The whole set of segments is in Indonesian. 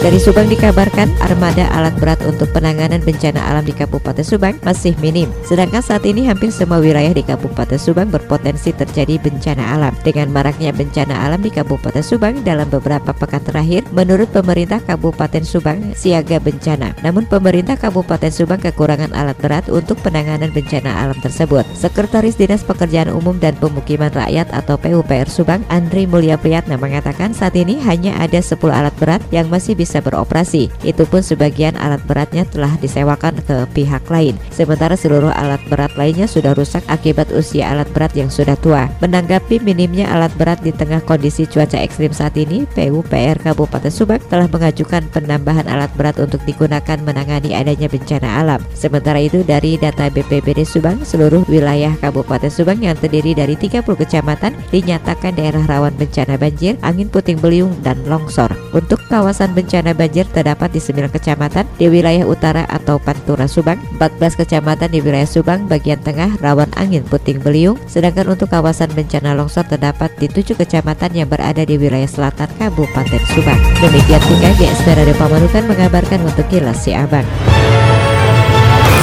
Dari Subang dikabarkan armada alat berat untuk penanganan bencana alam di Kabupaten Subang masih minim. Sedangkan saat ini hampir semua wilayah di Kabupaten Subang berpotensi terjadi bencana alam. Dengan maraknya bencana alam di Kabupaten Subang dalam beberapa pekan terakhir, menurut pemerintah Kabupaten Subang siaga bencana. Namun pemerintah Kabupaten Subang kekurangan alat berat untuk penanganan bencana alam tersebut. Sekretaris Dinas Pekerjaan Umum dan Pemukiman Rakyat atau PUPR Subang, Andri Mulya Priyatna mengatakan saat ini hanya ada 10 alat berat yang masih bisa bisa beroperasi. Itu pun sebagian alat beratnya telah disewakan ke pihak lain. Sementara seluruh alat berat lainnya sudah rusak akibat usia alat berat yang sudah tua. Menanggapi minimnya alat berat di tengah kondisi cuaca ekstrim saat ini, PUPR Kabupaten Subang telah mengajukan penambahan alat berat untuk digunakan menangani adanya bencana alam. Sementara itu dari data BPBD Subang, seluruh wilayah Kabupaten Subang yang terdiri dari 30 kecamatan dinyatakan daerah rawan bencana banjir, angin puting beliung, dan longsor. Untuk kawasan bencana banjir terdapat di 9 kecamatan di wilayah utara atau Pantura Subang, 14 kecamatan di wilayah Subang bagian tengah rawan angin puting beliung, sedangkan untuk kawasan bencana longsor terdapat di 7 kecamatan yang berada di wilayah selatan Kabupaten Subang. Demikian tiga GSP Radio Pamanukan mengabarkan untuk Kilas Siabang.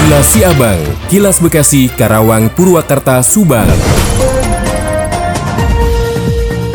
Kilas Siabang, Kilas Bekasi, Karawang, Purwakarta, Subang.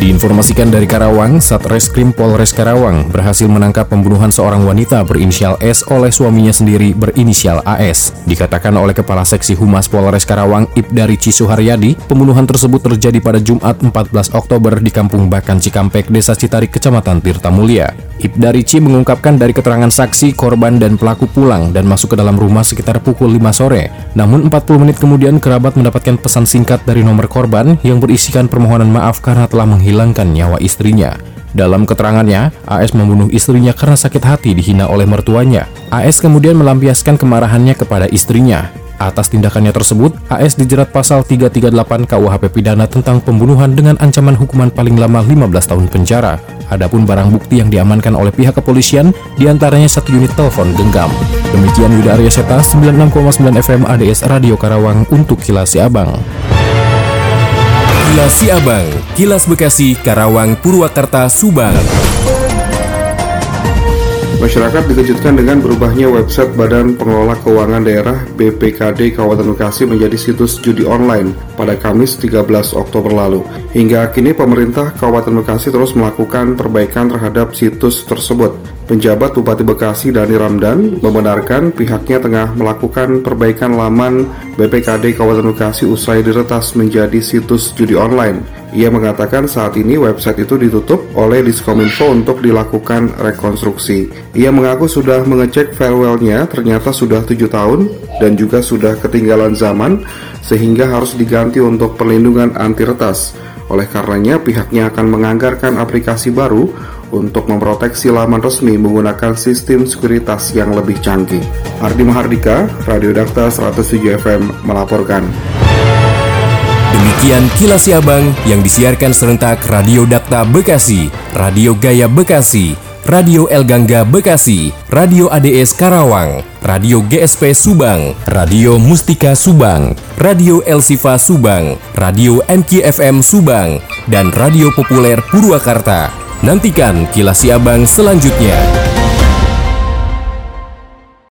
Diinformasikan dari Karawang, Satreskrim Polres Karawang berhasil menangkap pembunuhan seorang wanita berinisial S oleh suaminya sendiri berinisial AS. Dikatakan oleh Kepala Seksi Humas Polres Karawang, Ibdari Cisuharyadi, pembunuhan tersebut terjadi pada Jumat 14 Oktober di Kampung Bakan Cikampek, Desa Citarik, Kecamatan Tirta Mulia. Ibdari C mengungkapkan dari keterangan saksi, korban dan pelaku pulang dan masuk ke dalam rumah sekitar pukul 5 sore. Namun 40 menit kemudian kerabat mendapatkan pesan singkat dari nomor korban yang berisikan permohonan maaf karena telah menghilangkan nyawa istrinya. Dalam keterangannya, AS membunuh istrinya karena sakit hati dihina oleh mertuanya. AS kemudian melampiaskan kemarahannya kepada istrinya. Atas tindakannya tersebut, AS dijerat pasal 338 KUHP pidana tentang pembunuhan dengan ancaman hukuman paling lama 15 tahun penjara. Adapun barang bukti yang diamankan oleh pihak kepolisian, di antaranya satu unit telepon genggam. Demikian Yuda Arya Seta, 96,9 FM ADS Radio Karawang untuk Kilasi Abang. Kilas Siabang, Kilas Bekasi, Karawang, Purwakarta, Subang. Masyarakat dikejutkan dengan berubahnya website Badan Pengelola Keuangan Daerah BPKD Kabupaten Bekasi menjadi situs judi online pada Kamis 13 Oktober lalu. Hingga kini pemerintah Kabupaten Bekasi terus melakukan perbaikan terhadap situs tersebut. Penjabat Bupati Bekasi Dani Ramdan membenarkan pihaknya tengah melakukan perbaikan laman BPKD Kabupaten Bekasi usai diretas menjadi situs judi online. Ia mengatakan saat ini website itu ditutup oleh Diskominfo untuk dilakukan rekonstruksi. Ia mengaku sudah mengecek farewellnya ternyata sudah tujuh tahun dan juga sudah ketinggalan zaman sehingga harus diganti untuk perlindungan anti retas. Oleh karenanya pihaknya akan menganggarkan aplikasi baru untuk memproteksi laman resmi menggunakan sistem sekuritas yang lebih canggih. Ardi Mahardika, Radio Dakta 107 FM melaporkan. Demikian kilas Siabang yang disiarkan serentak Radio Dakta Bekasi, Radio Gaya Bekasi, Radio El Gangga Bekasi, Radio ADS Karawang, Radio GSP Subang, Radio Mustika Subang, Radio El Sifa Subang, Radio MKFM Subang, dan Radio Populer Purwakarta. Nantikan kilas Siabang selanjutnya.